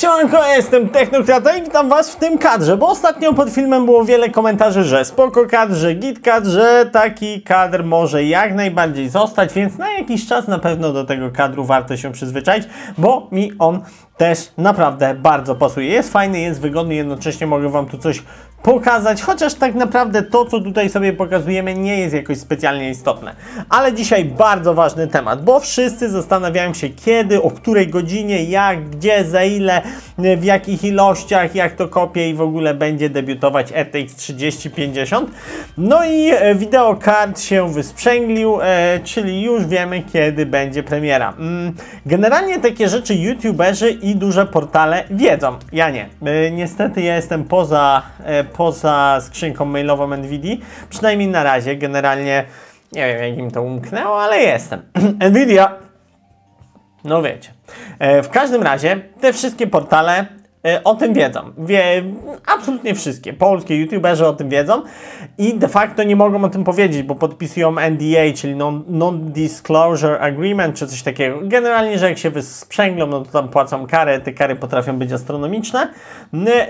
Siemanko, jestem Technokrata i witam Was w tym kadrze, bo ostatnio pod filmem było wiele komentarzy, że spoko kadr, że git kadr, że taki kadr może jak najbardziej zostać, więc na jakiś czas na pewno do tego kadru warto się przyzwyczaić, bo mi on też naprawdę bardzo pasuje. Jest fajny, jest wygodny, jednocześnie mogę Wam tu coś pokazać, chociaż tak naprawdę to, co tutaj sobie pokazujemy, nie jest jakoś specjalnie istotne. Ale dzisiaj bardzo ważny temat, bo wszyscy zastanawiają się kiedy, o której godzinie, jak, gdzie, za ile, w jakich ilościach, jak to kopie i w ogóle będzie debiutować RTX 3050. No i e, wideokart się wysprzęglił, e, czyli już wiemy, kiedy będzie premiera. Mm, generalnie takie rzeczy youtuberzy i duże portale wiedzą, ja nie. E, niestety ja jestem poza poza skrzynką mailową NVIDIA, przynajmniej na razie, generalnie nie wiem jak im to umknęło, ale jestem. NVIDIA, no wiecie. E, w każdym razie te wszystkie portale o tym wiedzą. Wie, absolutnie wszystkie. Polskie youtuberzy o tym wiedzą i de facto nie mogą o tym powiedzieć, bo podpisują NDA, czyli Non-Disclosure Agreement, czy coś takiego. Generalnie, że jak się wysprzęglą, no to tam płacą karę, te kary potrafią być astronomiczne.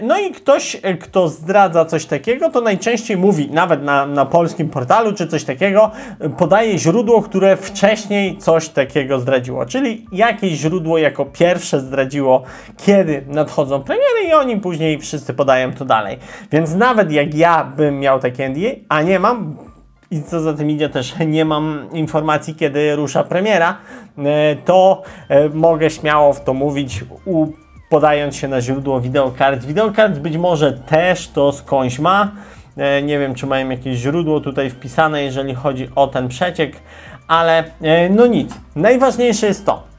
No i ktoś, kto zdradza coś takiego, to najczęściej mówi, nawet na, na polskim portalu, czy coś takiego, podaje źródło, które wcześniej coś takiego zdradziło. Czyli jakieś źródło jako pierwsze zdradziło, kiedy nadchodzą premiery i oni później wszyscy podają to dalej. Więc nawet jak ja bym miał takie NDA, a nie mam, i co za tym idzie też nie mam informacji, kiedy rusza premiera, e, to e, mogę śmiało w to mówić, podając się na źródło wideokart. Wideokart być może też to skądś ma. E, nie wiem, czy mają jakieś źródło tutaj wpisane, jeżeli chodzi o ten przeciek, ale no nic. Najważniejsze jest to,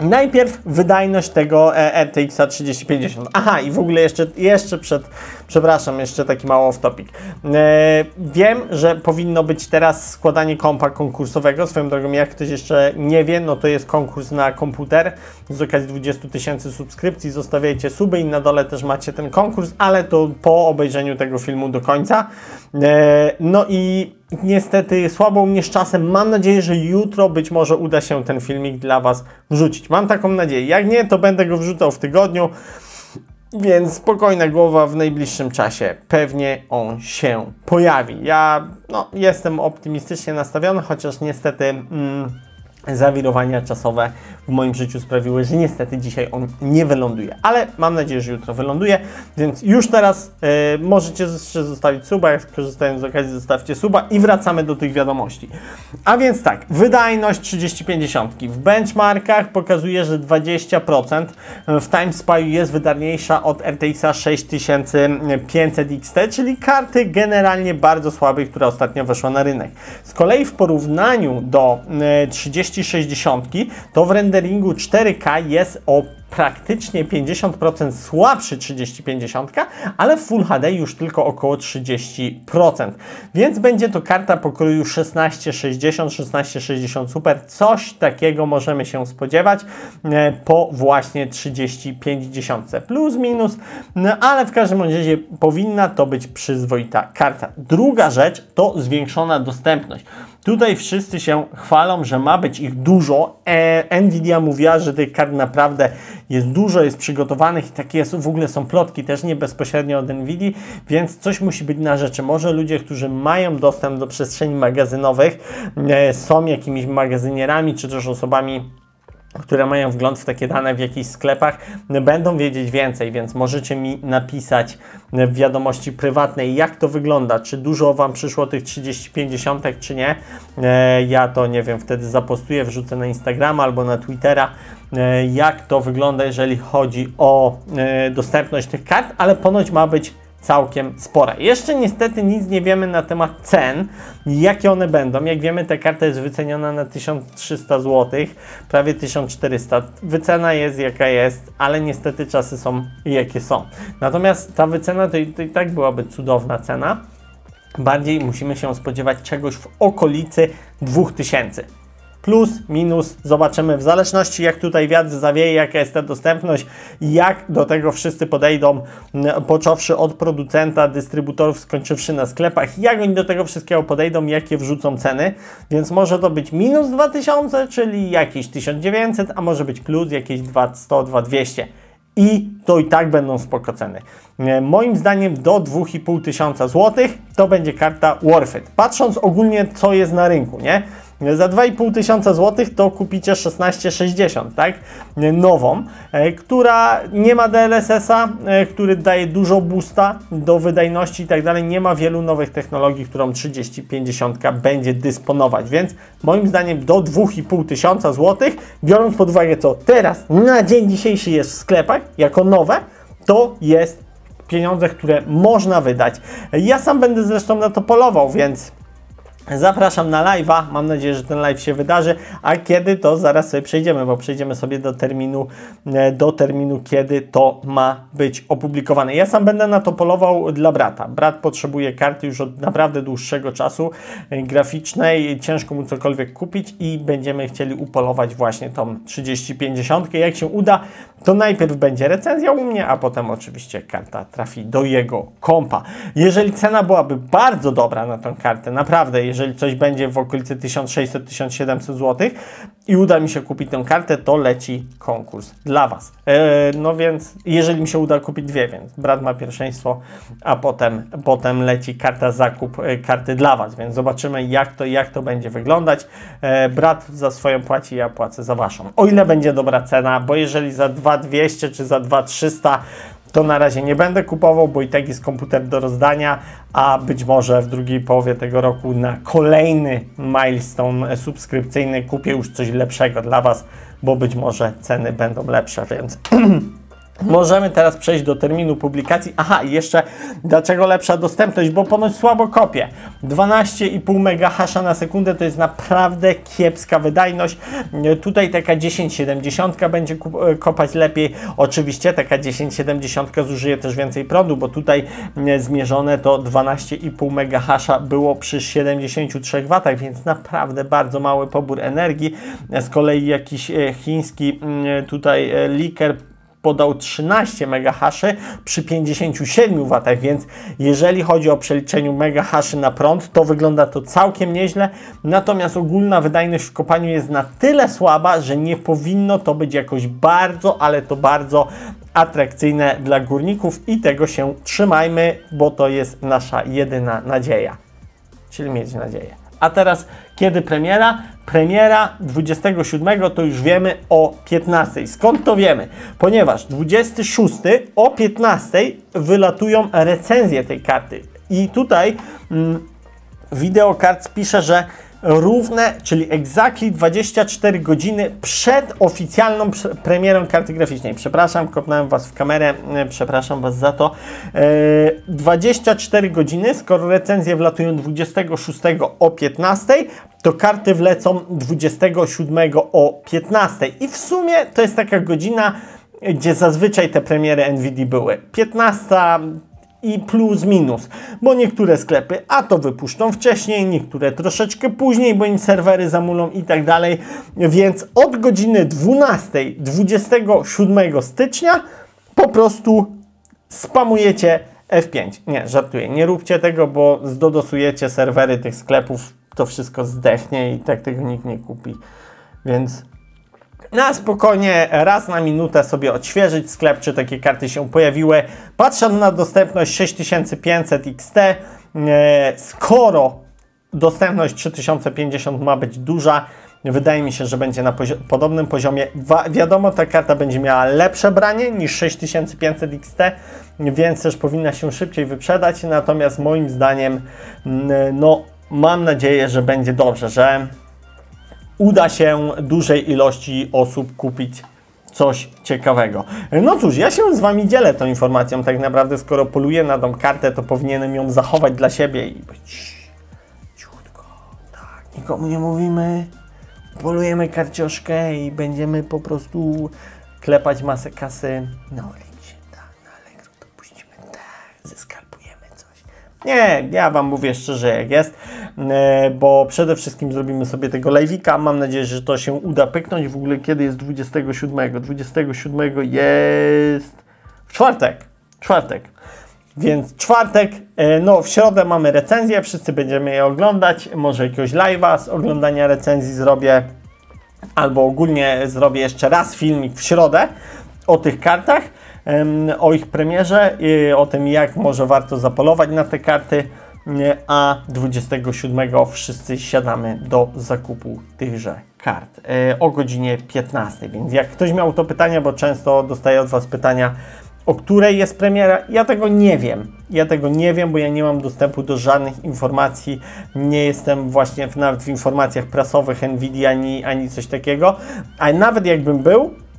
Najpierw wydajność tego e, RTX 3050. Aha, i w ogóle jeszcze, jeszcze przed, przepraszam, jeszcze taki mało off topic. E, wiem, że powinno być teraz składanie kompa konkursowego. Swoją drogą, jak ktoś jeszcze nie wie, no to jest konkurs na komputer z okazji 20 tysięcy subskrypcji. Zostawiajcie suby i na dole też macie ten konkurs, ale to po obejrzeniu tego filmu do końca. E, no i niestety słabo mnie z czasem. Mam nadzieję, że jutro być może uda się ten filmik dla Was wrzucić. Mam taką nadzieję. Jak nie, to będę go wrzucał w tygodniu. Więc spokojna głowa w najbliższym czasie. Pewnie on się pojawi. Ja no, jestem optymistycznie nastawiony, chociaż niestety. Mm, zawirowania czasowe w moim życiu sprawiły, że niestety dzisiaj on nie wyląduje, ale mam nadzieję, że jutro wyląduje, więc już teraz y, możecie jeszcze zostawić suba, jak korzystając z okazji zostawcie suba i wracamy do tych wiadomości. A więc tak, wydajność 3050 w benchmarkach pokazuje, że 20% w TimeSpy jest wydajniejsza od RTX 6500 XT, czyli karty generalnie bardzo słabej, która ostatnio weszła na rynek. Z kolei w porównaniu do y, 30 3060 to w renderingu 4K jest o praktycznie 50% słabszy 3050, ale w Full HD już tylko około 30%. Więc będzie to karta pokroju 1660, 1660 Super. Coś takiego możemy się spodziewać e, po właśnie 3050. Plus, minus, no ale w każdym razie powinna to być przyzwoita karta. Druga rzecz to zwiększona dostępność. Tutaj wszyscy się chwalą, że ma być ich dużo. E, Nvidia mówiła, że tych kart naprawdę jest dużo, jest przygotowanych i takie w ogóle są plotki też nie bezpośrednio od Nvidia, więc coś musi być na rzeczy. Może ludzie, którzy mają dostęp do przestrzeni magazynowych, e, są jakimiś magazynierami, czy też osobami które mają wgląd w takie dane w jakichś sklepach, będą wiedzieć więcej, więc możecie mi napisać w wiadomości prywatnej, jak to wygląda, czy dużo Wam przyszło tych 30-50, czy nie. E, ja to, nie wiem, wtedy zapostuję, wrzucę na Instagrama albo na Twittera, e, jak to wygląda, jeżeli chodzi o e, dostępność tych kart, ale ponoć ma być całkiem spora. Jeszcze niestety nic nie wiemy na temat cen, jakie one będą. Jak wiemy, ta karta jest wyceniona na 1300 zł, prawie 1400. Wycena jest jaka jest, ale niestety czasy są jakie są. Natomiast ta wycena to to i tak byłaby cudowna cena. Bardziej musimy się spodziewać czegoś w okolicy 2000 plus, minus, zobaczymy w zależności jak tutaj wiatr zawieje, jaka jest ta dostępność, jak do tego wszyscy podejdą, począwszy od producenta, dystrybutorów, skończywszy na sklepach, jak oni do tego wszystkiego podejdą, jakie wrzucą ceny, więc może to być minus 2000, czyli jakieś 1900, a może być plus jakieś 200, 2200. i to i tak będą spoko ceny. Moim zdaniem do 2500 tysiąca złotych to będzie karta worth it. Patrząc ogólnie co jest na rynku, nie? Za 2,5 tysiąca złotych to kupicie 1660, tak? Nową, e, która nie ma DLSS-a, e, który daje dużo boosta do wydajności i tak dalej. Nie ma wielu nowych technologii, którą 3050 będzie dysponować, więc moim zdaniem do 2,5 tysiąca złotych, biorąc pod uwagę co teraz na dzień dzisiejszy jest w sklepach jako nowe, to jest pieniądze, które można wydać. Ja sam będę zresztą na to polował, więc Zapraszam na live'a, mam nadzieję, że ten live się wydarzy, a kiedy to zaraz sobie przejdziemy, bo przejdziemy sobie do terminu, e, do terminu, kiedy to ma być opublikowane. Ja sam będę na to polował dla brata. Brat potrzebuje karty już od naprawdę dłuższego czasu e, graficznej, ciężko mu cokolwiek kupić i będziemy chcieli upolować właśnie tą 3050. Jak się uda, to najpierw będzie recenzja u mnie, a potem oczywiście karta trafi do jego kompa. Jeżeli cena byłaby bardzo dobra na tą kartę, naprawdę, jeżeli coś będzie w okolicy 1600-1700 zł i uda mi się kupić tę kartę, to leci konkurs dla Was. E, no więc, jeżeli mi się uda kupić dwie, więc brat ma pierwszeństwo, a potem, potem leci karta zakup e, karty dla Was, więc zobaczymy jak to, jak to będzie wyglądać. E, brat za swoją płaci, ja płacę za Waszą. O ile będzie dobra cena, bo jeżeli za 2200 czy za 2300 to na razie nie będę kupował, bo i tak jest komputer do rozdania, a być może w drugiej połowie tego roku na kolejny milestone subskrypcyjny kupię już coś lepszego dla Was, bo być może ceny będą lepsze, więc Możemy teraz przejść do terminu publikacji. Aha, i jeszcze dlaczego lepsza dostępność? Bo ponoć słabo kopie. 12,5 MHz na sekundę to jest naprawdę kiepska wydajność. Tutaj taka 1070 będzie e, kopać lepiej. Oczywiście taka 1070 zużyje też więcej prądu, bo tutaj e, zmierzone to 12,5 MHz było przy 73 W, więc naprawdę bardzo mały pobór energii. Z kolei jakiś e, chiński mm, tutaj liker podał 13 MHz przy 57 W, więc jeżeli chodzi o przeliczeniu MHz na prąd, to wygląda to całkiem nieźle. Natomiast ogólna wydajność w kopaniu jest na tyle słaba, że nie powinno to być jakoś bardzo, ale to bardzo atrakcyjne dla górników i tego się trzymajmy, bo to jest nasza jedyna nadzieja. Czyli mieć nadzieję. A teraz kiedy premiera? Premiera 27 to już wiemy o 15. Skąd to wiemy? Ponieważ 26 o 15 wylatują recenzje tej karty. I tutaj mm, Videocards pisze, że równe, czyli exactly 24 godziny przed oficjalną premierą karty graficznej. Przepraszam, kopnąłem Was w kamerę, e, przepraszam Was za to. 24 e, godziny, skoro recenzje wlatują 26 o 15, to karty wlecą 27 o 15. I w sumie to jest taka godzina, gdzie zazwyczaj te premiery NVIDIA były. 15, i plus minus, bo niektóre sklepy a to wypuszczą wcześniej, niektóre troszeczkę później, bo im serwery zamulą i tak dalej, więc od godziny 12 27 stycznia po prostu spamujecie F5. Nie, żartuję, nie róbcie tego, bo zdodosujecie serwery tych sklepów, to wszystko zdechnie i tak tego nikt nie kupi, więc na spokojnie, raz na minutę sobie odświeżyć sklep, czy takie karty się pojawiły. Patrzę na dostępność 6500 XT. E, skoro dostępność 3050 ma być duża, wydaje mi się, że będzie na pozi podobnym poziomie. Wiadomo, ta karta będzie miała lepsze branie niż 6500 XT, więc też powinna się szybciej wyprzedać. Natomiast moim zdaniem, no, mam nadzieję, że będzie dobrze, że uda się dużej ilości osób kupić coś ciekawego. No cóż, ja się z Wami dzielę tą informacją. Tak naprawdę, skoro poluję na tą kartę, to powinienem ją zachować dla siebie i być ciutko. Tak, nikomu nie mówimy. Polujemy karcioszkę i będziemy po prostu klepać masę kasy na Oliksie. Tak, na Allegro to puścimy. Tak, zeskalpujemy coś. Nie, ja Wam mówię szczerze jak jest. E, bo przede wszystkim zrobimy sobie tego live'ika. Mam nadzieję, że to się uda pyknąć. W ogóle kiedy jest 27? 27 jest w czwartek. Czwartek. Więc czwartek, e, no w środę mamy recenzję, wszyscy będziemy je oglądać. Może jakiegoś live'a z oglądania recenzji zrobię, albo ogólnie zrobię jeszcze raz filmik w środę o tych kartach. o ich premierze, o tym jak może warto zapolować na te karty, a 27 wszyscy siadamy do zakupu tychże kart y, o godzinie 15. Więc jak ktoś miał to pytania, bo często dostaję od Was pytania, o której jest premiera, ja tego nie wiem. Ja tego nie wiem, bo ja nie mam dostępu do żadnych informacji. Nie jestem właśnie w, nawet w informacjach prasowych Nvidia ani, ani coś takiego. A nawet jakbym był e,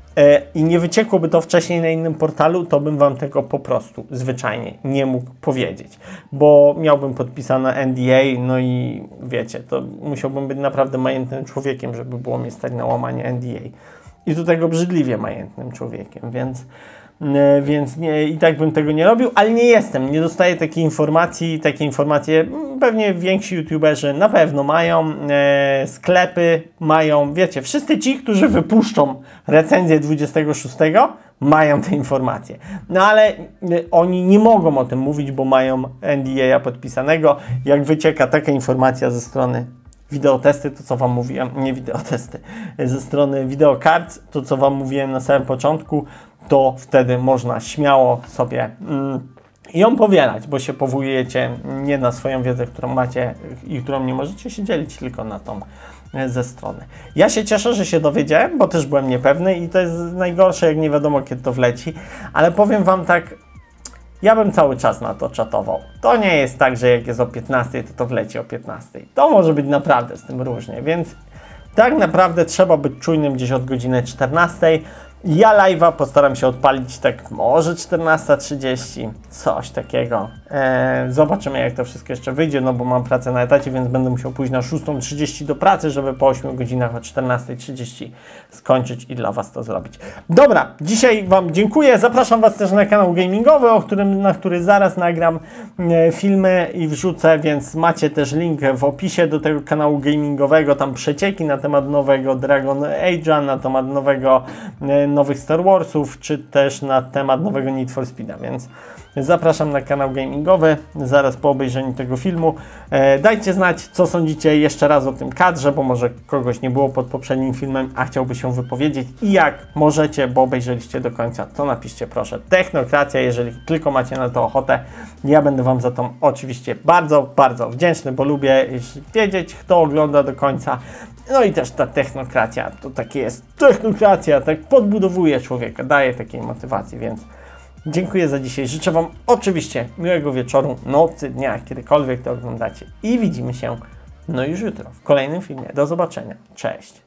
i nie wyciekłoby to wcześniej na innym portalu, to bym Wam tego po prostu zwyczajnie nie mógł powiedzieć. Bo miałbym podpisane NDA, no i wiecie, to musiałbym być naprawdę majętnym człowiekiem, żeby było mi stać na łamanie NDA. I do tego brzydliwie majętnym człowiekiem, więc. E, więc nie, i tak bym tego nie robił, ale nie jestem, nie dostaję takiej informacji, takie informacje mm, pewnie więksi youtuberzy na pewno mają, e, sklepy mają, wiecie, wszyscy ci, którzy wypuszczą recenzję 26 mają te informacje. No ale e, oni nie mogą o tym mówić, bo mają NDA podpisanego. Jak wycieka taka informacja ze strony wideotesty, to co Wam mówiłem, nie wideotesty, ze strony wideokart, to co Wam mówiłem na samym początku, to wtedy można śmiało sobie mm, ją powielać, bo się powołujecie nie na swoją wiedzę, którą macie i którą nie możecie się dzielić, tylko na tą e, ze strony. Ja się cieszę, że się dowiedziałem, bo też byłem niepewny i to jest najgorsze, jak nie wiadomo kiedy to wleci, ale powiem Wam tak, ja bym cały czas na to czatował. To nie jest tak, że jak jest o 15, to to wleci o 15. To może być naprawdę z tym różnie, więc tak naprawdę trzeba być czujnym gdzieś od godziny 14. Ja live'a postaram się odpalić tak może 14.30, coś takiego. Eee, zobaczymy jak to wszystko jeszcze wyjdzie, no bo mam pracę na etacie, więc będę musiał pójść na 6.30 do pracy, żeby po 8 godzinach o 14.30 skończyć i dla Was to zrobić. Dobra, dzisiaj Wam dziękuję. Zapraszam Was też na kanał gamingowy, o którym, na który zaraz nagram e, filmy i wrzucę, więc macie też link w opisie do tego kanału gamingowego, tam przecieki na temat nowego Dragon Age'a, na temat nowego e, nowych Star Warsów, czy też na temat nowego Need for Speed'a, więc zapraszam na kanał gamingowy zaraz po obejrzeniu tego filmu. E, dajcie znać, co sądzicie jeszcze raz o tym kadrze, bo może kogoś nie było pod poprzednim filmem, a chciałby się wypowiedzieć i jak możecie, bo obejrzeliście do końca, to napiszcie proszę Technokracja, jeżeli tylko macie na to ochotę. Ja będę Wam za to oczywiście bardzo, bardzo wdzięczny, bo lubię wiedzieć, kto ogląda do końca. No i też ta technokracja, to takie jest technokracja, tak podbudowuje człowieka, daje takiej motywacji, więc dziękuję za dzisiaj. Życzę Wam oczywiście miłego wieczoru, nocy, dnia, kiedykolwiek to oglądacie i widzimy się no już jutro w kolejnym filmie. Do zobaczenia. Cześć.